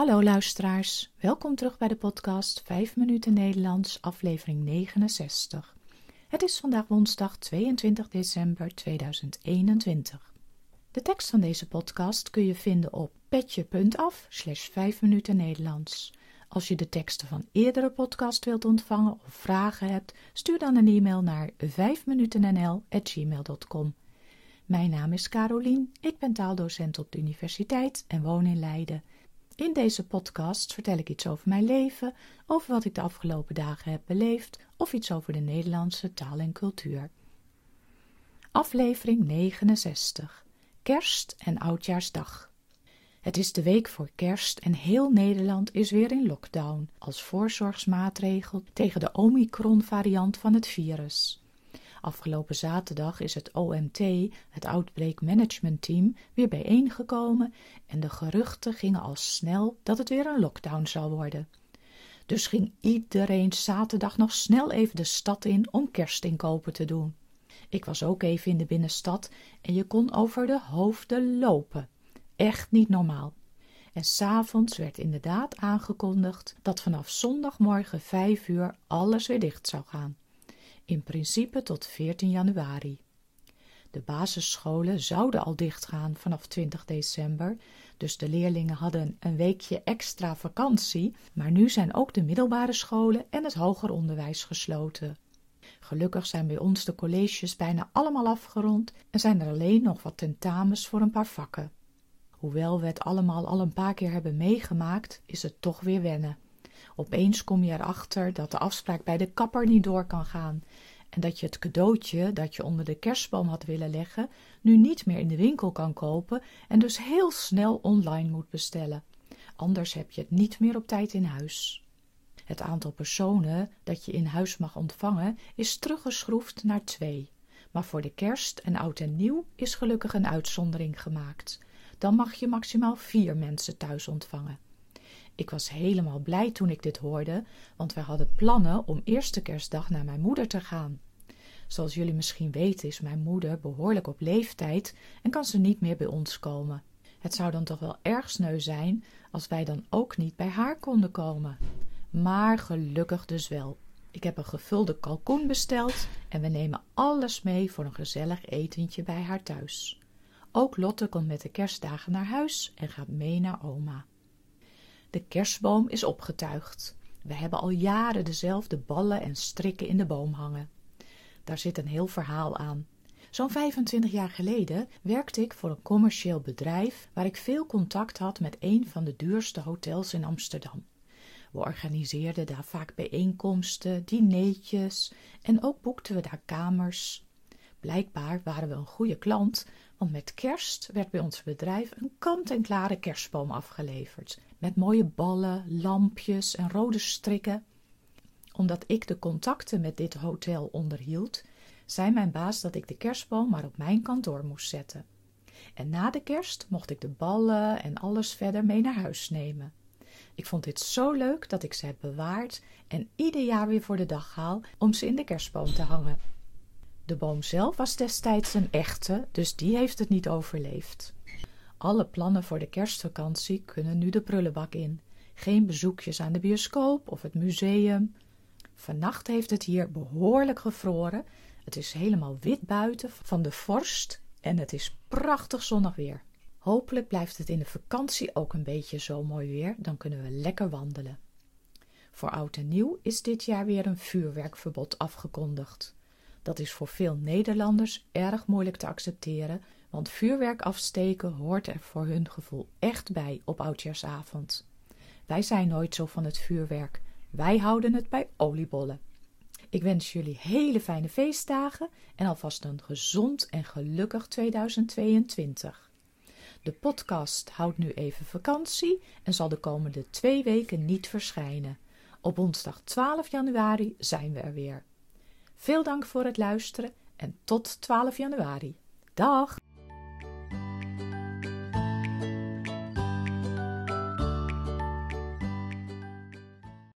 Hallo luisteraars, welkom terug bij de podcast 5 minuten Nederlands, aflevering 69. Het is vandaag woensdag 22 december 2021. De tekst van deze podcast kun je vinden op petje.af slash 5 minuten Nederlands. Als je de teksten van eerdere podcast wilt ontvangen of vragen hebt, stuur dan een e-mail naar 5minutennl.gmail.com. Mijn naam is Carolien, ik ben taaldocent op de universiteit en woon in Leiden. In deze podcast vertel ik iets over mijn leven, over wat ik de afgelopen dagen heb beleefd of iets over de Nederlandse taal en cultuur. Aflevering 69 Kerst en Oudjaarsdag. Het is de week voor kerst en heel Nederland is weer in lockdown als voorzorgsmaatregel tegen de Omicron-variant van het virus. Afgelopen zaterdag is het OMT, het Outbreak Management Team, weer bijeengekomen en de geruchten gingen al snel dat het weer een lockdown zou worden. Dus ging iedereen zaterdag nog snel even de stad in om kerstinkopen te doen. Ik was ook even in de binnenstad en je kon over de hoofden lopen. Echt niet normaal. En s'avonds werd inderdaad aangekondigd dat vanaf zondagmorgen vijf uur alles weer dicht zou gaan in principe tot 14 januari. De basisscholen zouden al dichtgaan vanaf 20 december, dus de leerlingen hadden een weekje extra vakantie, maar nu zijn ook de middelbare scholen en het hoger onderwijs gesloten. Gelukkig zijn bij ons de colleges bijna allemaal afgerond en zijn er alleen nog wat tentamens voor een paar vakken. Hoewel we het allemaal al een paar keer hebben meegemaakt, is het toch weer wennen. Opeens kom je erachter dat de afspraak bij de kapper niet door kan gaan en dat je het cadeautje dat je onder de kerstboom had willen leggen nu niet meer in de winkel kan kopen en dus heel snel online moet bestellen. Anders heb je het niet meer op tijd in huis. Het aantal personen dat je in huis mag ontvangen is teruggeschroefd naar twee. Maar voor de kerst en oud en nieuw is gelukkig een uitzondering gemaakt. Dan mag je maximaal vier mensen thuis ontvangen. Ik was helemaal blij toen ik dit hoorde, want wij hadden plannen om eerste kerstdag naar mijn moeder te gaan. Zoals jullie misschien weten is mijn moeder behoorlijk op leeftijd en kan ze niet meer bij ons komen. Het zou dan toch wel erg sneu zijn als wij dan ook niet bij haar konden komen. Maar gelukkig dus wel. Ik heb een gevulde kalkoen besteld en we nemen alles mee voor een gezellig etentje bij haar thuis. Ook Lotte komt met de kerstdagen naar huis en gaat mee naar oma. De kerstboom is opgetuigd. We hebben al jaren dezelfde ballen en strikken in de boom hangen. Daar zit een heel verhaal aan. Zo'n 25 jaar geleden werkte ik voor een commercieel bedrijf waar ik veel contact had met een van de duurste hotels in Amsterdam. We organiseerden daar vaak bijeenkomsten, dineetjes en ook boekten we daar kamers. Blijkbaar waren we een goede klant, want met kerst werd bij ons bedrijf een kant-en-klare kerstboom afgeleverd. Met mooie ballen, lampjes en rode strikken. Omdat ik de contacten met dit hotel onderhield, zei mijn baas dat ik de kerstboom maar op mijn kantoor moest zetten. En na de kerst mocht ik de ballen en alles verder mee naar huis nemen. Ik vond dit zo leuk dat ik ze heb bewaard en ieder jaar weer voor de dag haal om ze in de kerstboom te hangen. De boom zelf was destijds een echte, dus die heeft het niet overleefd. Alle plannen voor de kerstvakantie kunnen nu de prullenbak in. Geen bezoekjes aan de bioscoop of het museum. Vannacht heeft het hier behoorlijk gevroren. Het is helemaal wit buiten van de vorst en het is prachtig zonnig weer. Hopelijk blijft het in de vakantie ook een beetje zo mooi weer, dan kunnen we lekker wandelen. Voor oud en nieuw is dit jaar weer een vuurwerkverbod afgekondigd. Dat is voor veel Nederlanders erg moeilijk te accepteren, want vuurwerk afsteken hoort er voor hun gevoel echt bij op oudjaarsavond. Wij zijn nooit zo van het vuurwerk. Wij houden het bij oliebollen. Ik wens jullie hele fijne feestdagen en alvast een gezond en gelukkig 2022. De podcast houdt nu even vakantie en zal de komende twee weken niet verschijnen. Op woensdag 12 januari zijn we er weer. Veel dank voor het luisteren en tot 12 januari. Dag!